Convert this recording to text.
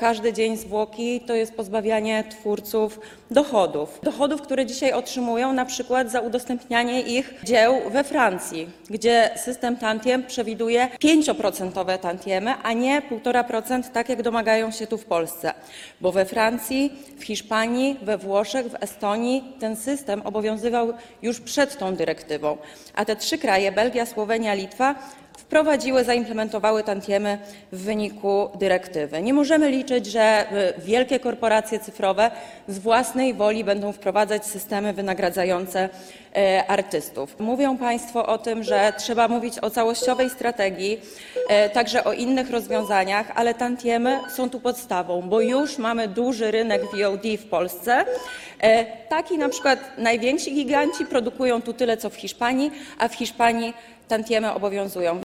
Każdy dzień zwłoki to jest pozbawianie twórców dochodów. Dochodów, które dzisiaj otrzymują na przykład za udostępnianie ich dzieł we Francji, gdzie system tantiem przewiduje 5% tantiemy, a nie 1,5% tak jak domagają się tu w Polsce. Bo we Francji, w Hiszpanii, we Włoszech, w Estonii ten system obowiązywał już przed tą dyrektywą. A te trzy kraje, Belgia, Słowenia, Litwa, wprowadziły, zaimplementowały tantiemy w wyniku dyrektywy. Nie możemy liczyć, że y, wielkie korporacje cyfrowe z własnej woli będą wprowadzać systemy wynagradzające e, artystów. Mówią Państwo o tym, że trzeba mówić o całościowej strategii, e, także o innych rozwiązaniach, ale tantiemy są tu podstawą, bo już mamy duży rynek VOD w Polsce. Taki na przykład najwięksi giganci produkują tu tyle, co w Hiszpanii, a w Hiszpanii tantiemy obowiązują.